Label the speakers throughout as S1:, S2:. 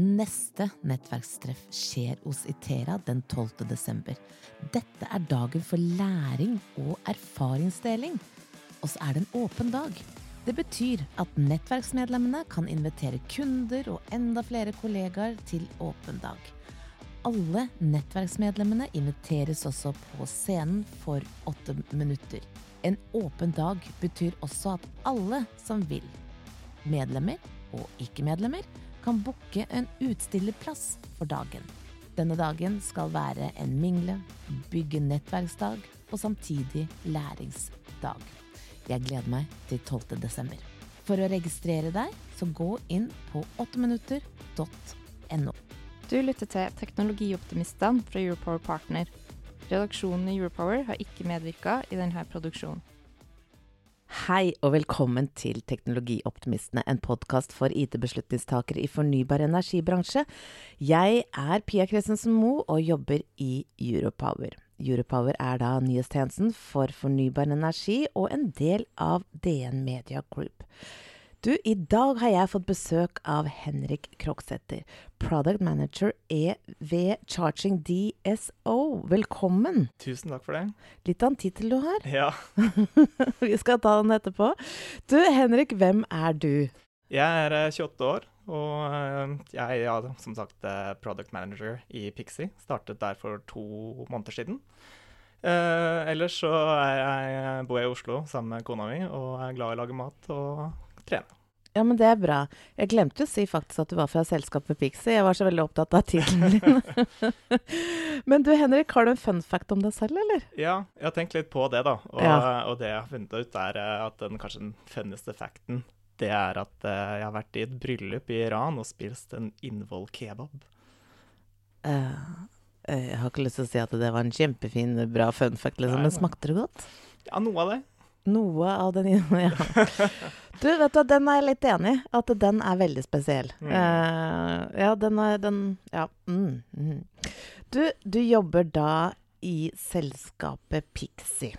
S1: Neste nettverkstreff skjer hos Itera den 12. desember. Dette er dagen for læring og erfaringsdeling. Og så er det en åpen dag. Det betyr at nettverksmedlemmene kan invitere kunder og enda flere kollegaer til åpen dag. Alle nettverksmedlemmene inviteres også på scenen for åtte minutter. En åpen dag betyr også at alle som vil, medlemmer og ikke-medlemmer, kan booke en utstillerplass for dagen. Denne dagen skal være en mingle, bygge nettverksdag og samtidig læringsdag. Jeg gleder meg til 12. desember. For å registrere deg, så gå inn på 8minutter.no.
S2: Du lytter til Teknologioptimistene fra Europower Partner. Redaksjonen i Europower har ikke medvirka i denne produksjonen.
S1: Hei og velkommen til Teknologioptimistene, en podkast for IT-beslutningstakere i fornybar energibransje. Jeg er Pia Christensen Moe og jobber i Europower. Europower er da nyhetstjenesten for fornybar energi og en del av DN Media Group. Du, i dag har jeg fått besøk av Henrik Kroksæter, product manager e ved Charging DSO. Velkommen.
S3: Tusen takk for det.
S1: Litt av en tittel du har.
S3: Ja.
S1: Vi skal ta den etterpå. Du, Henrik, hvem er du?
S3: Jeg er eh, 28 år, og eh, jeg er som sagt eh, product manager i Pixie. Startet der for to måneder siden. Eh, ellers så jeg, bor jeg i Oslo sammen med kona mi og er glad i å lage mat og trene.
S1: Ja, men det er bra. Jeg glemte å si faktisk at du var fra selskapet Pixie. Jeg var så veldig opptatt av tittelen din. men du Henrik, har du en fun fact om deg selv, eller?
S3: Ja, jeg har tenkt litt på det, da. Og,
S1: Ja.
S3: og det jeg har funnet ut, er eh, at den kanskje den funneste facten, det er at eh, jeg har vært i et bryllup i Iran og spist en innvoll-kebab.
S1: Eh, eh, jeg har ikke lyst til å si at det var en kjempefin, bra fun fact, liksom. Men smakte det godt?
S3: Ja, noe av det.
S1: Noe av den ja. Du, vet du, den er jeg litt enig i. At den er veldig spesiell.
S3: Mm.
S1: Uh, ja, den er den Ja. Mm, mm. Du, du jobber da i selskapet Pixie.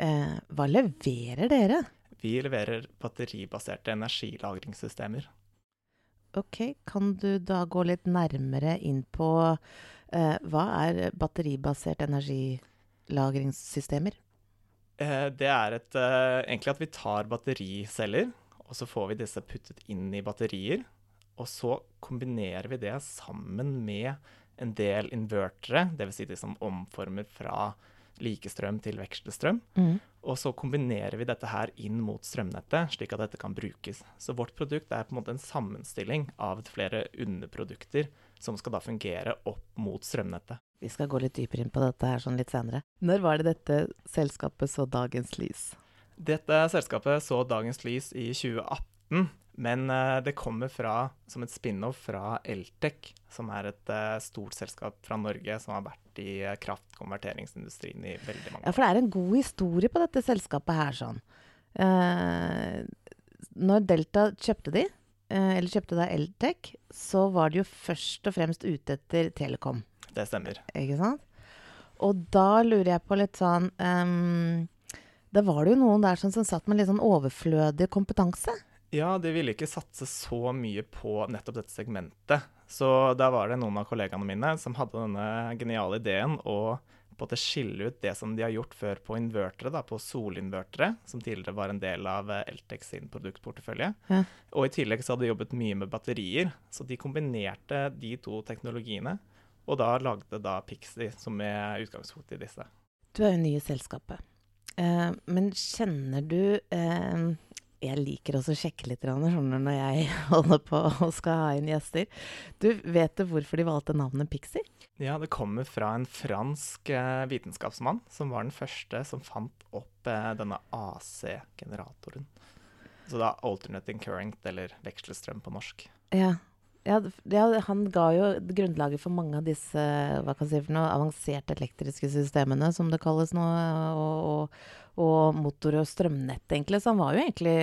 S1: Uh, hva leverer dere?
S3: Vi leverer batteribaserte energilagringssystemer.
S1: Ok, kan du da gå litt nærmere inn på uh, hva er batteribasert energilagringssystemer?
S3: Eh, Det er et, eh, egentlig at vi tar battericeller, og så får vi disse puttet inn i batterier. Og så kombinerer vi det sammen med en del invertere, dvs. Si de som omformer fra likestrøm til vekselstrøm. Og så kombinerer vi dette her inn mot strømnettet, slik at dette kan brukes. Så vårt produkt er på en måte en sammenstilling av flere underprodukter som skal da fungere opp mot strømnettet.
S1: Vi skal gå litt dypere inn på dette her sånn litt senere. Når var det dette selskapet så dagens lys?
S3: Dette selskapet så dagens lys i 2018, men eh, det kommer fra, som et spin-off fra Eltec, som er et eh, stort selskap fra Norge som har vært i eh, kraftkonverteringsindustrien i veldig mange år.
S1: Ja, for det er en god historie på dette selskapet her, sånn. Eh, når Delta kjøpte de, eller kjøpte da Eltec, så var de jo først og fremst ute etter Telekom.
S3: Det stemmer.
S1: Ikke sant? Og da lurer jeg på litt sånn um, Da var det jo noen der som, som satt med litt sånn overflødig kompetanse.
S3: Ja, de ville ikke satse så mye på nettopp dette segmentet. Så da var det noen av kollegaene mine som hadde denne geniale ideen å på en skille ut det som de har gjort før på invertere, da, på solinvertere, som tidligere var en del av eh, Eltex sin produktportefølje.
S1: Ja.
S3: Og i tillegg så hadde de jobbet mye med batterier, så de kombinerte de to teknologiene. Og da lagde da Pixie, som er utgangspunktet i disse.
S1: Du er jo ny i selskapet. Eh, men kjenner du eh, Jeg liker også å sjekke litt skjønner når jeg holder på og skal ha inn gjester. Du, Vet du hvorfor de valgte navnet Pixie?
S3: Ja, det kommer fra en fransk eh, vitenskapsmann som var den første som fant opp eh, denne AC-generatoren. Så da alternating current, eller vekselstrøm på norsk.
S1: Ja. Ja, ja, han ga jo grunnlaget for mange av disse hva kan si for noe, avanserte elektriske systemene, som det kalles nå, og, og, og motor- og strømnett, egentlig. Så han var jo egentlig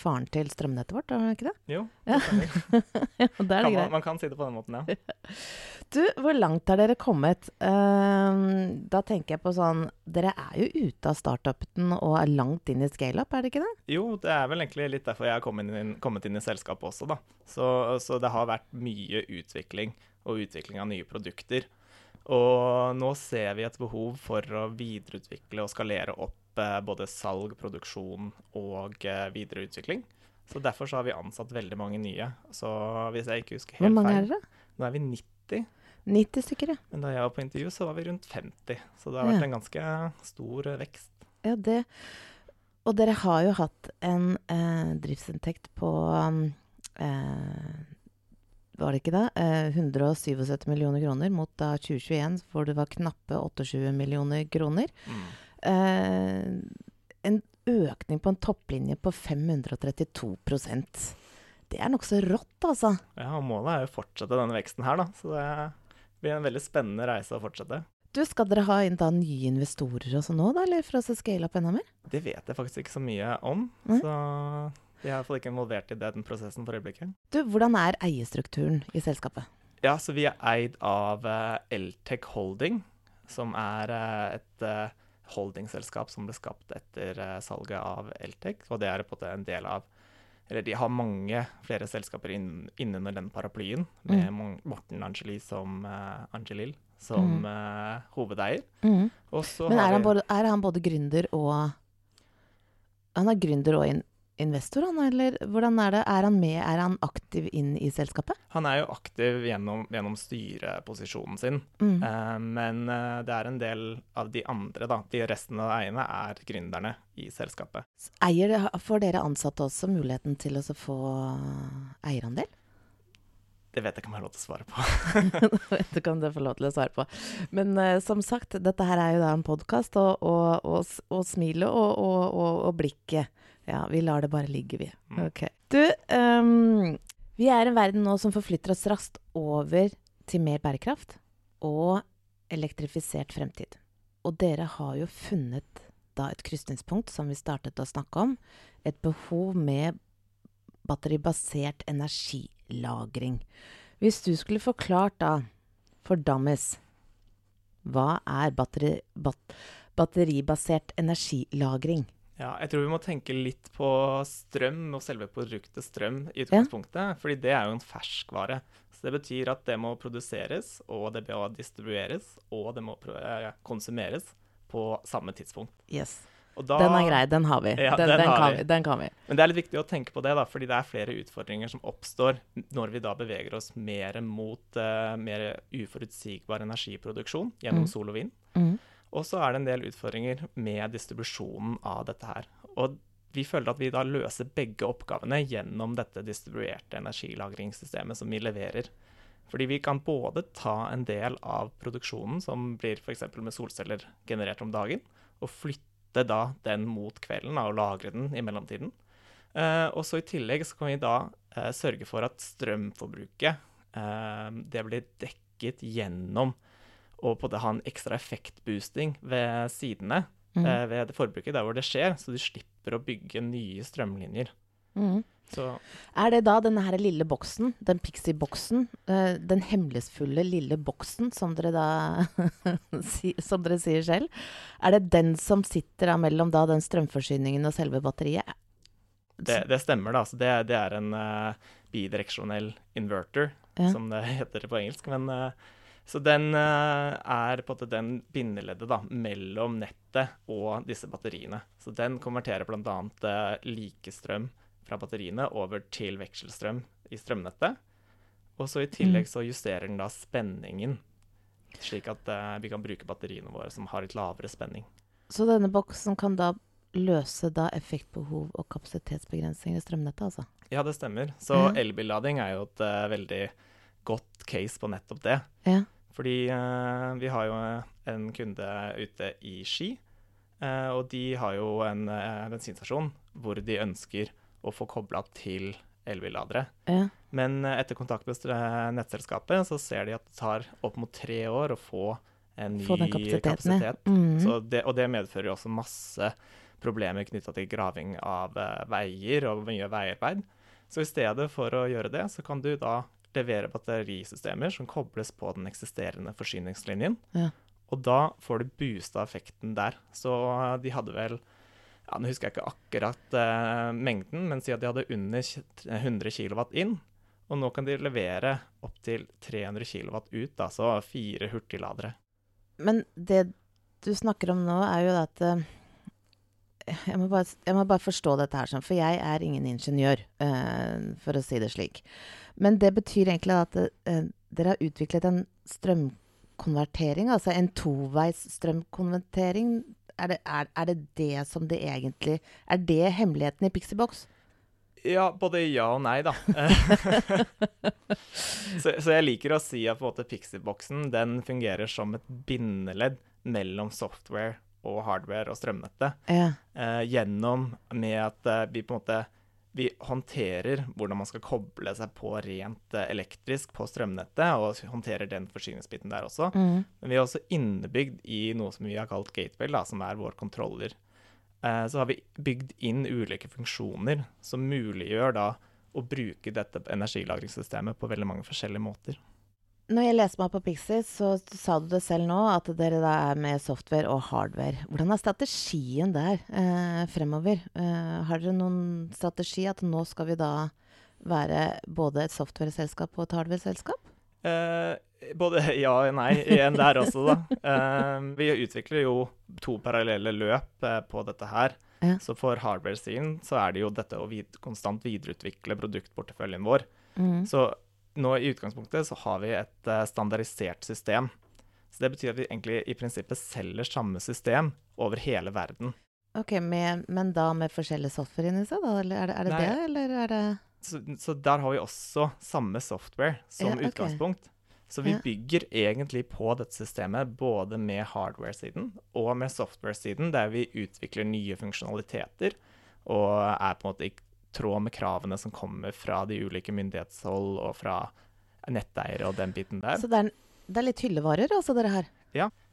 S1: faren til strømnettet vårt, var han ikke det?
S3: Jo,
S1: Ja.
S3: det.
S1: Ja, er
S3: kan
S1: det
S3: man, man kan si det på den måten, ja.
S1: Du, hvor langt har dere kommet? Uh, da tenker jeg på sånn Dere er jo ute av startupen og er langt inn i scaleup, er det ikke det?
S3: Jo, det er vel egentlig litt derfor jeg har kommet inn, kommet inn i selskapet også, da. Så, så det har vært mye utvikling, og utvikling av nye produkter. Og nå ser vi et behov for å videreutvikle og skalere opp eh, både salg, produksjon og videre utvikling. Så derfor så har vi ansatt veldig mange nye. Så hvis jeg ikke husker
S1: Hvor mange er dere?
S3: Nå er vi 90,
S1: 90 stykker, ja.
S3: men da jeg var på intervju, så var vi rundt 50. Så det har vært
S1: Ja.
S3: en ganske stor eh, vekst.
S1: Ja, det Og dere har jo hatt en eh, driftsinntekt på um, eh, Var det ikke det? Eh, 177 millioner kroner mot da 2021, hvor det var knappe 28 millioner kroner.
S3: Mm.
S1: Eh, en økning på en topplinje på 532% Det er nokså rått, altså.
S3: Ja, målet er jo å fortsette denne veksten her, da. Så det blir en veldig spennende reise å fortsette.
S1: Du, Skal dere ha inn da nye investorer og sånn nå, da? Eller for å scale opp enda mer?
S3: Det vet jeg faktisk ikke så mye om,
S1: Nei.
S3: så vi er fall ikke involvert i den prosessen for øyeblikket.
S1: Du, Hvordan er eierstrukturen i selskapet?
S3: Ja, så vi er eid av eh, Eltec Holding, som er eh, et holdingselskap som ble skapt etter eh, salget av Eltec, og det er på en del av eller de har mange flere selskaper inn, innunder den paraplyen, med mm. Morten Angeli som uh, Angelil som
S1: Mm.
S3: uh, hovedeier. Mm.
S1: Men er han, både, er han både gründer og Han er gründer og in investor, han, eller hvordan er det? Er han med, er han aktiv inn i selskapet?
S3: Han er jo aktiv gjennom, gjennom styreposisjonen sin,
S1: Mm.
S3: eh, men eh, det er en del av de andre, da. De resten av eierne er gründerne i selskapet.
S1: Eier, får dere ansatte også muligheten til å få eierandel?
S3: Det vet jeg ikke om jeg har lov til å svare på.
S1: Jeg vet ikke om du får lov til å svare på. Men uh, som sagt, dette her er jo da en podkast, og, og, og, og smilet og, og blikket Ja, vi lar det bare ligge, vi.
S3: Mm.
S1: Ok. Du, um, vi er en verden nå som forflytter oss raskt over til mer bærekraft og elektrifisert fremtid. Og dere har jo funnet da et krysningspunkt, som vi startet å snakke om. Et behov med batteribasert energilagring. Hvis du skulle forklart da, for dummies, hva er batteri, bat, batteribasert energilagring?
S3: Ja, jeg tror vi må tenke litt på strøm og selve produktet strøm i utgangspunktet, fordi det er jo en ferskvare. Så det betyr at det må produseres, og det må distribueres, og det må eh, konsumeres på samme tidspunkt.
S1: Yes.
S3: Da-
S1: Den er grei, den har vi.
S3: Ja,
S1: den,
S3: den
S1: den,
S3: har
S1: kan
S3: vi.
S1: vi. den kan vi.
S3: Men det er litt viktig å tenke på det, da, fordi det er flere utfordringer som oppstår når vi da beveger oss mer mot uh, mer uforutsigbar energiproduksjon gjennom
S1: Mm.
S3: sol og vind.
S1: Mm.
S3: Og så er det en del utfordringer med distribusjonen av dette her. Og vi føler at vi da løser begge oppgavene gjennom dette distribuerte energilagringssystemet som vi leverer. Fordi vi kan både ta en del av produksjonen som blir f.eks. med solceller generert om dagen, og flytte da den mot kvelden og lagre den i mellomtiden. Eh, og så i tillegg så kan vi da eh, sørge for at strømforbruket eh, det blir dekket gjennom å på det ha en ekstra effektboosting ved sidene
S1: Mm.
S3: eh, ved det forbruket der hvor det skjer, så du slipper å bygge nye strømlinjer.
S1: Mm.
S3: Så
S1: Er det da denne her lille boksen, den Pixie-boksen, eh, den hemmelighetsfulle lille boksen som dere da Som dere sier selv, er det den som sitter da mellom da den strømforsyningen og selve batteriet?
S3: det, det stemmer, da. Så det, det er en uh, bidireksjonell inverter,
S1: Ja.
S3: som det heter på engelsk. Men, eh, så den eh, er på en måte den bindeleddet da, mellom nettet og disse batteriene. Så den konverterer bl.a. Uh, likestrøm fra batteriene over til vekselstrøm i strømnettet. Og så i tillegg så justerer den da spenningen, slik at uh, vi kan bruke batteriene våre som har litt lavere spenning.
S1: Så denne boksen kan da løse da effektbehov og kapasitetsbegrensninger i strømnettet, altså?
S3: Ja, det stemmer. Så elbillading er jo et uh, veldig case på nettopp det.
S1: Ja.
S3: Fordi eh, vi har jo en kunde ute i Ski, eh, og de har jo en eh, bensinstasjon hvor de ønsker å få kobla til elbilladere.
S1: Ja.
S3: Men eh, etter kontakt med nettselskapet så ser de at det tar opp mot tre år å få en ny
S1: Få
S3: kapasitet.
S1: Mm.
S3: Så det, og det medfører jo også masse problemer knytta til graving av eh, veier og mye veiarbeid. Så i stedet for å gjøre det, så kan du da levere batterisystemer som kobles på den eksisterende forsyningslinjen.
S1: Ja.
S3: Og da får du boosta effekten der. Så eh, de hadde vel ja, Nå husker jeg ikke akkurat uh, mengden, men si at de hadde under 100 kW inn. Og nå kan de levere opptil 300 kW ut, altså fire hurtigladere.
S1: Men det du snakker om nå, er jo at eh, jeg, må bare, jeg må bare forstå dette her, sånn, for jeg er ingen ingeniør, uh, for å si det slik. Men det betyr egentlig at eh, dere har utviklet en strømkonvertering, altså en toveis strømkonvertering. Er det, er, er det det som det egentlig Er det hemmeligheten i Pixiebox?
S3: Ja, både ja og nei, da. så, så jeg liker å si at på en måte Pixie-boksen den fungerer som et bindeledd mellom software og hardware og strømnettet.
S1: Ja.
S3: Eh, gjennom med at eh, vi på en måte vi håndterer hvordan man skal koble seg på rent eh, elektrisk på strømnettet, og håndterer den forsyningsbiten der også.
S1: Mm.
S3: Men vi er også innebygd i noe som vi har kalt gateway, da, som er vår kontroller. Eh, så har vi bygd inn ulike funksjoner som muliggjør da å bruke dette energilagringssystemet på veldig mange forskjellige måter.
S1: Når jeg leser meg på Pixie, så sa du det selv nå, at dere da er med software og hardware. Hvordan er strategien der eh, fremover? Eh, har dere noen strategi at nå skal vi da være både et software-selskap og et hardware-selskap?
S3: Eh, både ja og nei igjen der også, da. Eh, vi utvikler jo to parallelle løp eh, på dette her.
S1: Ja.
S3: Så for hardware-siden så er det jo dette å vid konstant videreutvikle produktporteføljen vår.
S1: Mm.
S3: Så nå i utgangspunktet så har vi et eh, standardisert system. Så det betyr at vi egentlig i prinsippet selger samme system over hele verden.
S1: Ok, med, men da med forskjellige software inni seg, da? Eller er det er det,
S3: Nei.
S1: det, eller er det
S3: Så, så der har vi også samme software som
S1: Ja, okay.
S3: utgangspunkt. Så vi
S1: Ja.
S3: bygger egentlig på dette systemet både med hardware-siden og med software-siden, der vi utvikler nye funksjonaliteter og er på en måte i tråd med kravene som kommer fra de ulike myndighetshold og fra netteiere og den biten der.
S1: Så det er, det er litt hyllevarer, altså, dere her?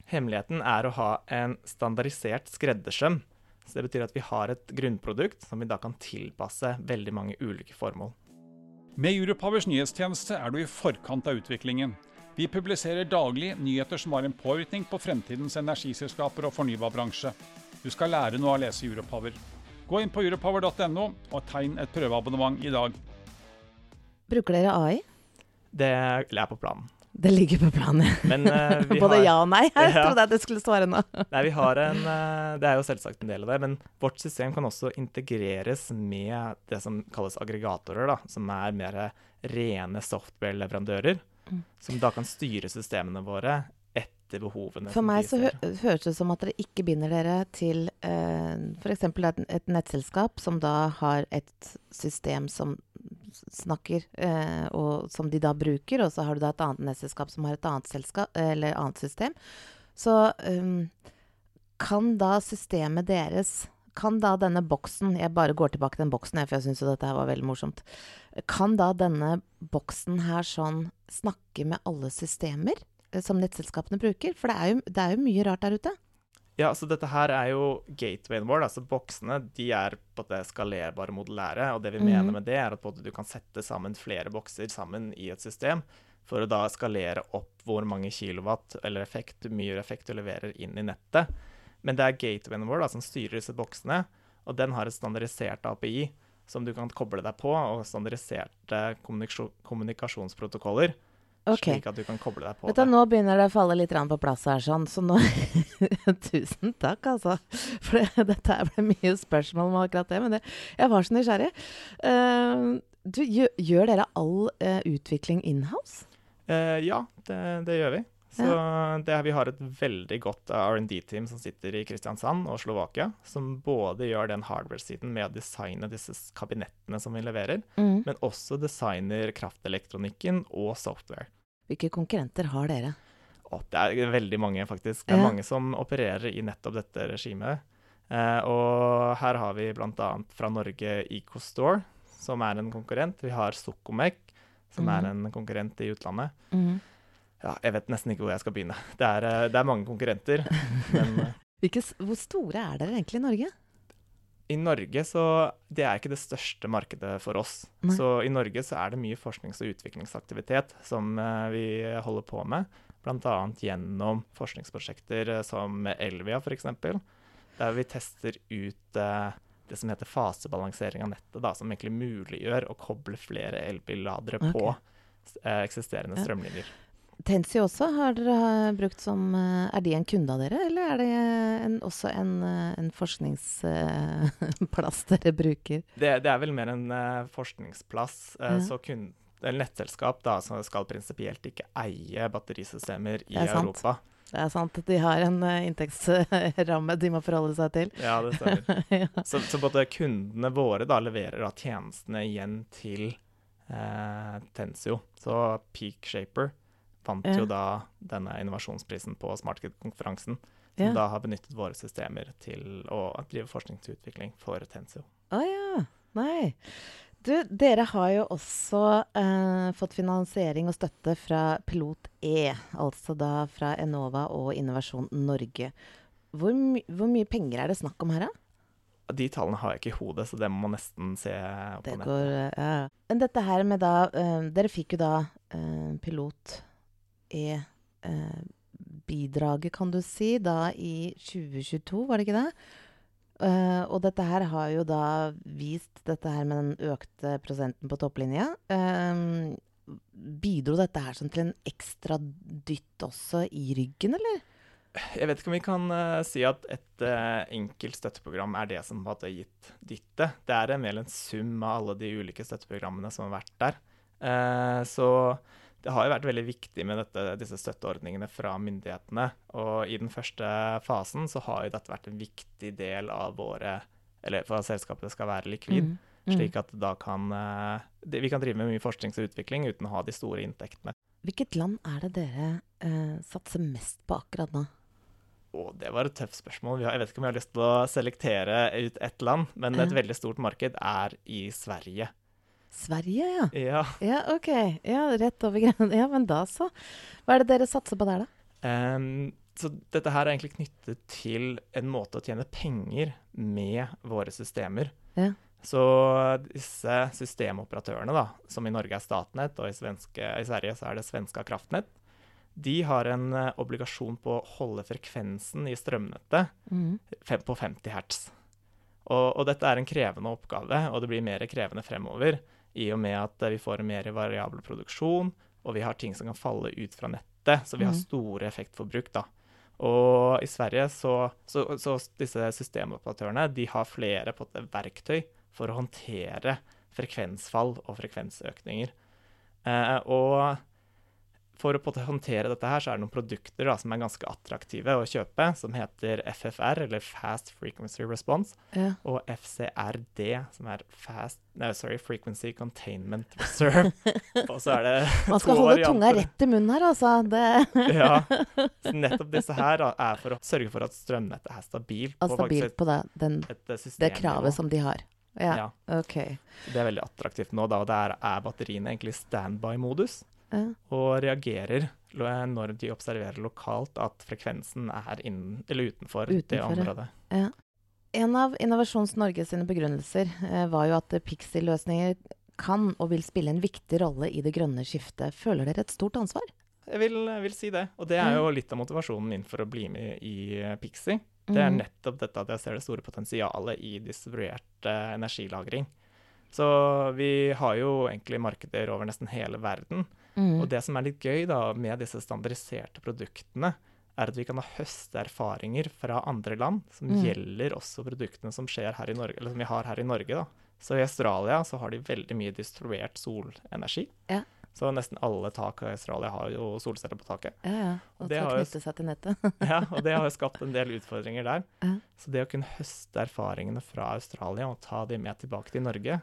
S3: Hemmeligheten er å ha en standardisert skreddersøm. Så det betyr at vi har et grunnprodukt som vi da kan tilpasse veldig mange ulike formål.
S4: Med Europowers nyhetstjeneste er du i forkant av utviklingen. Vi publiserer daglig nyheter som har en påvirkning på fremtidens energiselskaper og fornybarbransje. Du skal lære noe av å lese Europower. Gå inn på europower.no og tegn et prøveabonnement i dag.
S1: Bruker dere AI?
S3: Det er på planen.
S1: Det ligger på planen.
S3: Men uh, vi
S1: Både
S3: har,
S1: ja og nei. Jeg
S3: Ja.
S1: trodde jeg det skulle svare nå.
S3: Nei, vi har en uh, Det er jo selvsagt en del av det, men vårt system kan også integreres med det som kalles aggregatorer, da, som er mer rene software-leverandører.
S1: Mm.
S3: Som da kan styre systemene våre etter behovene.
S1: For meg så hø høres det som at dere ikke binder dere til eh, f.eks. Et, et nettselskap som da har et system som snakker, eh, og som de da bruker, og så har du da et annet nettselskap som har et annet, selskap, eller annet system. Så um, kan da systemet deres kan da denne boksen Jeg bare går tilbake til den boksen, for jeg syns jo dette her var veldig morsomt. Kan da denne boksen her sånn snakke med alle systemer som nettselskapene bruker? For det er, jo, det er jo mye rart der ute.
S3: Ja, så dette her er jo gatewayen vår. Altså boksene de er på det skalerbare modellære. Og det vi
S1: Mhm.
S3: mener med det, er at både du kan sette sammen flere bokser sammen i et system. For å da skalere opp hvor mange kilowatt eller effekt, mye effekt du leverer inn i nettet. Men det er gatewayen vår da, som styrer disse boksene. Og den har et standardisert API som du kan koble deg på, og standardiserte kommunikasjonsprotokoller.
S1: Ok.
S3: Slik at du kan koble deg på
S1: Vet du,
S3: det.
S1: nå begynner det å falle litt på plass her, sånn. Så nå Tusen takk, altså. For det, dette ble mye spørsmål om akkurat det. Men det, jeg var så nysgjerrig. Uh, du, gjør, gjør dere all uh, utvikling inhouse?
S3: Uh, ja, det, det gjør vi. Så det, vi har et veldig godt eh, R&D-team som sitter i Kristiansand og Slovakia, som både gjør den hardware-siden med å designe disse kabinettene som vi leverer,
S1: Mm.
S3: men også designer kraftelektronikken og software.
S1: Hvilke konkurrenter har dere?
S3: Og det er veldig mange, faktisk. Det er
S1: Ja.
S3: mange som opererer i nettopp dette regimet. Eh, og her har vi bl.a. fra Norge EcoStore, som er en konkurrent. Vi har Socomek, som
S1: mm.
S3: er en konkurrent i utlandet.
S1: Mhm.
S3: Ja, jeg vet nesten ikke hvor jeg skal begynne. Det er, eh, det er mange konkurrenter. men eh,
S1: Hvilke, hvor store er dere egentlig i Norge?
S3: i Norge så Det er ikke det største markedet for oss.
S1: Nei.
S3: Så i Norge så er det mye forsknings- og utviklingsaktivitet som eh, vi holder på med. Bl.a. gjennom forskningsprosjekter som Elvia f.eks. Der vi tester ut det som heter fasebalansering av nettet, da, som egentlig muliggjør å koble flere elbilladere
S1: okay.
S3: på eksisterende eksisterende
S1: Ja. Tensio også har dere brukt som eh, Er de en kunde av dere, eller er det en, også en, eh, en forskningsplass dere bruker?
S3: Det, det er vel mer en eh, forskningsplass. eh,
S1: Ja.
S3: Så kun, nettselskap da, som skal prinsipielt ikke eie batterisystemer i. Europa.
S1: Det er sant de har en eh, inntektsramme de må forholde seg til.
S3: Ja, det stemmer.
S1: ja.
S3: Så, så både kundene våre da leverer da tjenestene igjen til eh, Tensio. Så Peak Shaper vant jo da denne innovasjonsprisen på SmartKid-konferansen. Som da har benyttet våre systemer til å drive forskningsutvikling for Tensio.
S1: Å ja. Nei. Du, dere har jo også eh, fått finansiering og støtte fra Pilot E, altså da fra Enova og Innovasjon Norge. Hvor, my hvor mye penger er det snakk om her, da?
S3: De tallene har jeg ikke i hodet, så det må man nesten se på
S1: Det
S3: nettet.
S1: går eh, ja. Men dette her med da eh, Dere fikk jo da eh, Pilot E eh, bidraget, kan du si, da i 2022, var det ikke det? Uh, og dette her har jo da vist dette her med den økte prosenten på topplinja. Uh, bidro dette her sånn til en ekstra dytt også i ryggen, eller?
S3: Jeg vet ikke om vi kan uh, si at et enkelt støtteprogram er det som har gitt dyttet. Det er mer en sum av alle de ulike støtteprogrammene som har vært der. Så det har jo vært veldig viktig med dette, disse støtteordningene fra myndighetene. Og i den første fasen så har jo dette vært en viktig del av våre Eller for at selskapet skal være likvid.
S1: Mm, mm.
S3: Slik at da kan eh, det, vi kan drive med mye forskning og utvikling uten å ha de store inntektene.
S1: Hvilket land er det dere eh, satser mest på akkurat nå?
S3: Å, det var et tøft spørsmål. Jeg vet ikke om jeg har lyst til å selektere ut ett land, men et veldig stort marked er i Sverige.
S1: Sverige, ja.
S3: Ja.
S1: Ja, OK. Ja, rett over grensen. Ja, men da så. Hva er det dere satser på der, da?
S3: Um, så dette her er egentlig knyttet til en måte å tjene penger med våre systemer.
S1: Ja.
S3: Så disse systemoperatørene, da, som i Norge er Statnett, og i, svenske, i Sverige så er det Svenska Kraftnett, de har en uh, obligasjon på å holde frekvensen i strømnettet
S1: Mm.
S3: fem- på 50 hertz. Og, og dette er en krevende oppgave, og det blir mer krevende fremover. I og med at eh, vi får en mer variabel produksjon, og vi har ting som kan falle ut fra nettet. Så vi har
S1: Mhm.
S3: store effektforbruk, da. Og i Sverige så, så, så disse systemoperatørene de har flere på det, verktøy for å håndtere frekvensfall og frekvensøkninger. Eh, og for å håndtere dette her, så er det noen produkter da, som er ganske attraktive å kjøpe, som heter FFR, eller Fast Frequency Response,
S1: Ja.
S3: og FCRD, som er Fast no, sorry, Frequency Containment Reserve. og så er det
S1: Man skal holde tunga rett i munnen her, altså. Det
S3: Ja. Så nettopp disse her da, er for å sørge for at strømnettet er stabilt på
S1: stabilt på det, den,
S3: et, et
S1: det kravet som de har. Ja,
S3: Ja.
S1: OK.
S3: Det er veldig attraktivt nå, da, og der er batteriene egentlig standby-modus.
S1: Ja.
S3: og reagerer når de observerer lokalt at frekvensen er innen, eller utenfor, det
S1: området. ja. En av Innovasjons Norge sine begrunnelser eh, var jo at Pixie-løsninger kan og vil spille en viktig rolle i det grønne skiftet. Føler dere et stort ansvar?
S3: Jeg vil, jeg vil si det. Og det er jo litt av motivasjonen min for å bli med i eh, Pixie. Det er
S1: Mm.
S3: nettopp dette at jeg ser det store potensialet i distribuert eh, energilagring. Så vi har jo egentlig markeder over nesten hele verden.
S1: Mm.
S3: Og det som er litt gøy da med disse standardiserte produktene, er at vi kan ha høste erfaringer fra andre land som
S1: Mm.
S3: gjelder også produktene som Norge, eller som vi har her i Norge. da. Så i Australia så har de veldig mye distribuert solenergi.
S1: Ja.
S3: Så nesten alle tak i Australia har jo solceller på taket.
S1: Ja, ja. Og
S3: Det har
S1: knytte seg til nettet.
S3: Ja, og det har jo skapt en del utfordringer der.
S1: Ja.
S3: Så det å kunne høste erfaringene fra Australia og ta de med tilbake til Norge,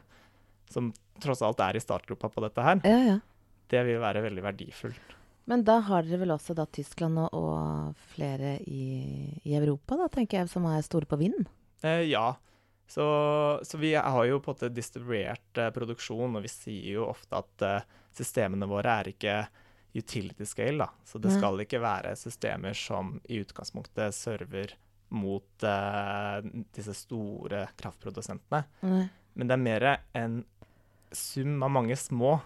S3: som tross alt er i startgropa på dette her,
S1: ja, ja.
S3: Det vil være veldig verdifullt.
S1: Men da har dere vel også da Tyskland og, og flere i, i Europa, da, tenker jeg, som er store på vind?
S3: Eh, ja. Så, så vi har jo på en måte distribuert eh, produksjon, og vi sier jo ofte at eh, systemene våre er ikke utility scale, da. Så det
S1: Nei.
S3: skal ikke være systemer som i utgangspunktet server mot eh, disse store kraftprodusentene.
S1: Nei.
S3: Men det er mer en sum av mange små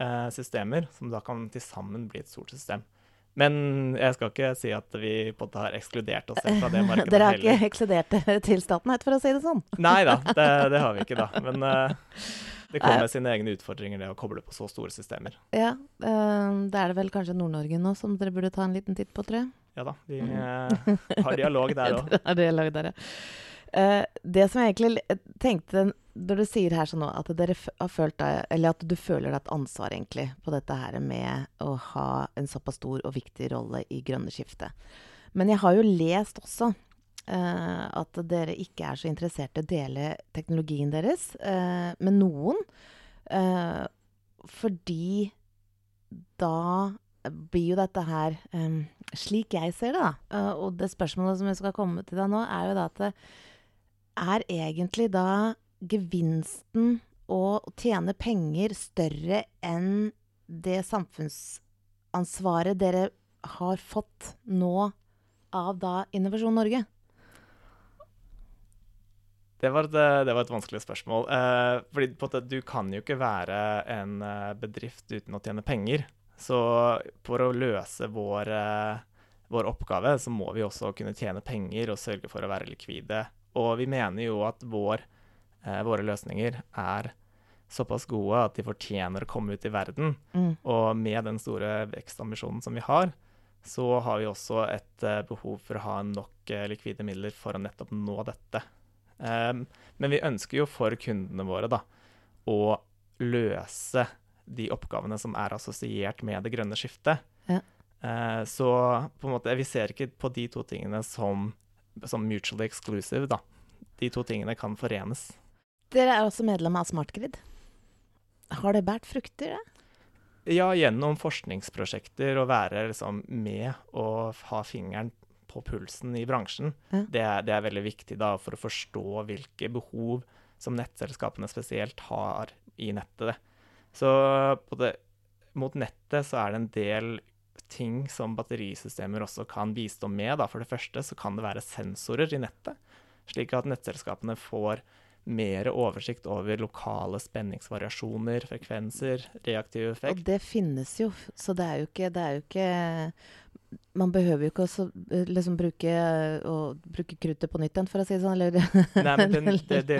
S3: eh, systemer som da kan til sammen bli et stort system. Men jeg skal ikke si at vi på en måte har ekskludert oss selv fra det markedet
S1: Dere har
S3: heller.
S1: ikke ekskludert til Statnett, for å si det sånn?
S3: Nei da, det, det har vi ikke, da. Men eh, det kommer med sine egne utfordringer, det å koble på så store systemer.
S1: Ja, eh, Da er det vel kanskje Nord-Norge nå som dere burde ta en liten titt på, tror jeg.
S3: Ja da, vi eh, har dialog der òg.
S1: Eh, det som jeg egentlig tenkte når du sier her sånn at følt at du føler deg et ansvar egentlig på dette her med å ha en såpass stor og viktig rolle i grønne skiftet. Men jeg har jo lest også uh, at dere ikke er så interessert i å dele teknologien deres uh, med noen. Uh, fordi da blir jo dette her um, Slik jeg ser det, da, og det spørsmålet som jeg skal komme til deg nå, er jo da at er egentlig da gevinsten å tjene penger større enn det samfunnsansvaret dere har fått nå av da Innovasjon Norge?
S3: Det var, et, det var et vanskelig spørsmål. Eh, fordi du kan jo ikke være en eh, bedrift uten å tjene penger. Så for å løse vår, eh, vår oppgave, så må vi også kunne tjene penger og sørge for å være likvide. Og vi mener jo at vår, eh, våre løsninger er såpass gode at de fortjener å komme ut i verden.
S1: Mm.
S3: Og med den store vekstambisjonen som vi har, så har vi også et eh, behov for å ha nok eh, likvide midler for å nettopp nå dette. Um, men vi ønsker jo for kundene våre da, å løse de oppgavene som er assosiert med det grønne skiftet.
S1: Ja.
S3: Eh, så på en måte, vi ser ikke på de to tingene som, som mutually exclusive. Da. De to tingene kan forenes.
S1: Dere er også medlem av SmartGrid. Har det båret frukter, det?
S3: Ja, gjennom forskningsprosjekter og være liksom med og ha fingeren på pulsen i bransjen.
S1: Ja.
S3: Det, er, det er veldig viktig da for å forstå hvilke behov som nettselskapene spesielt har i nettet. Så det, mot nettet så er det en del ting som batterisystemer også kan bistå med. Da. For det første så kan det være sensorer i nettet, slik at nettselskapene får mer oversikt over lokale spenningsvariasjoner, frekvenser, reaktiv
S1: Og det finnes jo, så det er jo ikke, det er jo ikke Man behøver jo ikke å liksom bruke, bruke kruttet på nytt igjen, for å si det sånn. Eller
S3: Nei, men den, det, det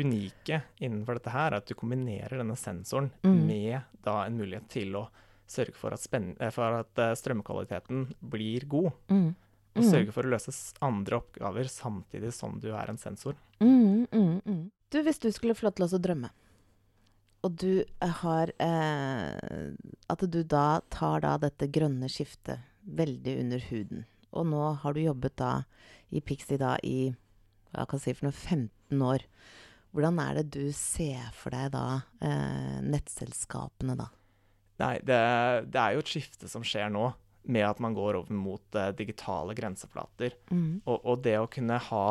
S3: unike innenfor dette her er at du kombinerer denne sensoren
S1: Mm.
S3: med da en mulighet til å sørge for at, eh, for at eh, strømkvaliteten blir god.
S1: mm.
S3: Og
S1: Mm.
S3: sørge for å løse andre oppgaver samtidig som du er en sensor.
S1: Mm, mm, mm. Du, hvis du skulle få lov til å drømme, og du eh, har eh, At du da tar da dette grønne skiftet veldig under huden. Og nå har du jobbet da i Pixie da i hva kan jeg si for noe 15 år. Hvordan er det du ser for deg da eh, nettselskapene da?
S3: Nei, det, det er jo et skifte som skjer nå, med at man går over mot uh, digitale grenseflater.
S1: Mm.
S3: Og, og det å kunne ha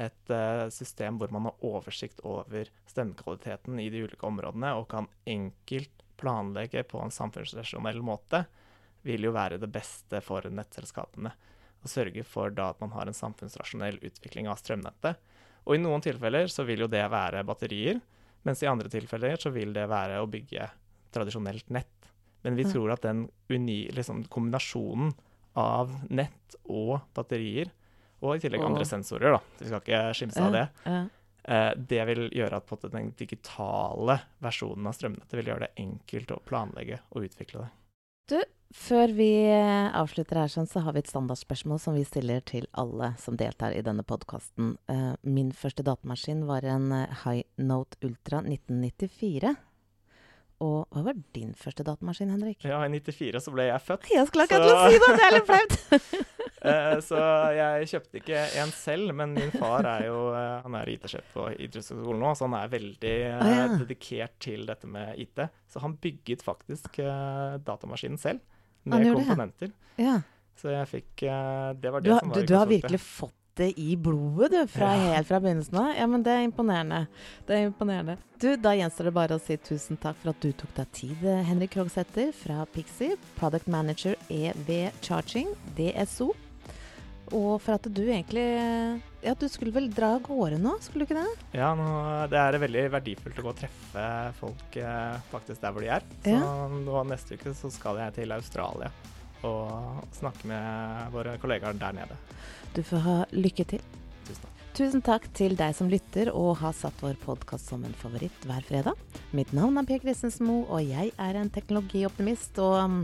S3: et uh, system hvor man har oversikt over stemmekvaliteten i de ulike områdene, og kan enkelt planlegge på en samfunnsrasjonell måte, vil jo være det beste for nettselskapene. Å sørge for da at man har en samfunnsrasjonell utvikling av strømnettet. Og i noen tilfeller så vil jo det være batterier, mens i andre tilfeller så vil det være å bygge tradisjonelt nett. Men vi tror at den uni, liksom, kombinasjonen av nett og batterier, og i tillegg andre sensorer, da, vi skal ikke skimse av det, eh, det vil gjøre at den digitale versjonen av strømnettet vil gjøre det enkelt å planlegge og utvikle det.
S1: Før vi eh, avslutter her, sånn, så har vi et standardspørsmål som vi stiller til alle som deltar i denne podkasten. min første datamaskin var en eh, High Note Ultra 1994. Og hva var din første datamaskin, Henrik?
S3: Ja, i 94 så ble jeg født.
S1: Jeg skulle akkurat så... si det! Det er litt flaut!
S3: Eh, så jeg kjøpte ikke en selv, men min far er jo eh, han er IT-sjef på idrettshøyskolen nå, så han er veldig
S1: Ah, ja.
S3: dedikert til dette med IT. Så han bygget faktisk datamaskinen selv, med
S1: gjorde det? ja.
S3: Så jeg fikk Det var det
S1: du,
S3: som
S1: var
S3: var
S1: du har virkelig fått dette i blodet, du. Fra
S3: Ja.
S1: helt fra begynnelsen av. Ja, men det er imponerende. Det er imponerende. Du, da gjenstår det bare å si tusen takk for at du tok deg tid, eh, Henrik Krogsæter fra Pixie, Product Manager EV Charging, DSO. Og for at du egentlig Ja, du skulle vel dra av gårde nå, skulle du ikke det?
S3: Ja, nå, det er veldig verdifullt å gå og treffe folk eh, faktisk der hvor de er. Så
S1: Ja.
S3: nå neste uke så skal jeg til Australia og snakke med våre kollegaer der nede.
S1: Du får ha lykke til.
S3: Tusen takk.
S1: Tusen takk til deg som lytter og har satt vår podkast som en favoritt hver fredag. Mitt navn er Per Christensen Moe, og jeg er en teknologioptimist. Og um,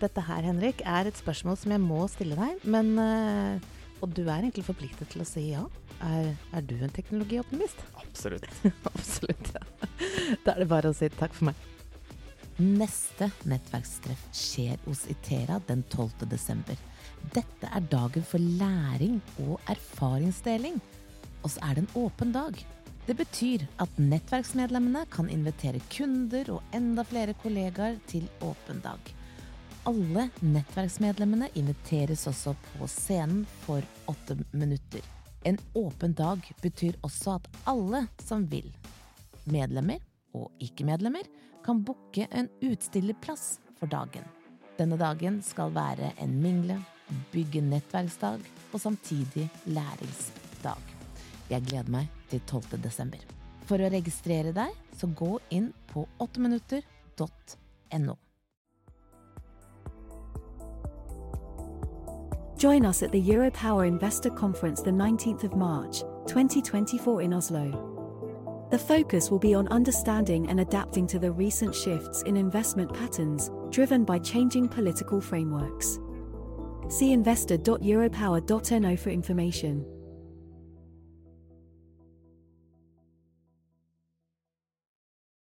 S1: dette her, Henrik, er et spørsmål som jeg må stille deg. Men uh, Og du er egentlig forpliktet til å si ja. Er, er du en teknologioptimist?
S3: Absolutt.
S1: Absolutt. ja. Da er det bare å si takk for meg.
S5: Neste nettverkstreff skjer hos Itera den 12. desember. Dette er dagen for læring og erfaringsdeling. Og så er det en åpen dag. Det betyr at nettverksmedlemmene kan invitere kunder og enda flere kollegaer til åpen dag. Alle nettverksmedlemmene inviteres også på scenen for åtte minutter. En åpen dag betyr også at alle som vil, medlemmer og ikke-medlemmer, kan booke en utstillerplass for dagen. Denne dagen skal være en mingle, bygge nettverksdag og samtidig læringsdag. Jeg gleder meg til 12. desember. For å registrere deg, så gå inn på 8minutter.no.
S6: Join us at the Europower Investor Conference the 19th of March, 2024 in Oslo. The focus will be on understanding and adapting to the recent shifts in investment patterns driven by changing political frameworks. See investor.europower.no for information.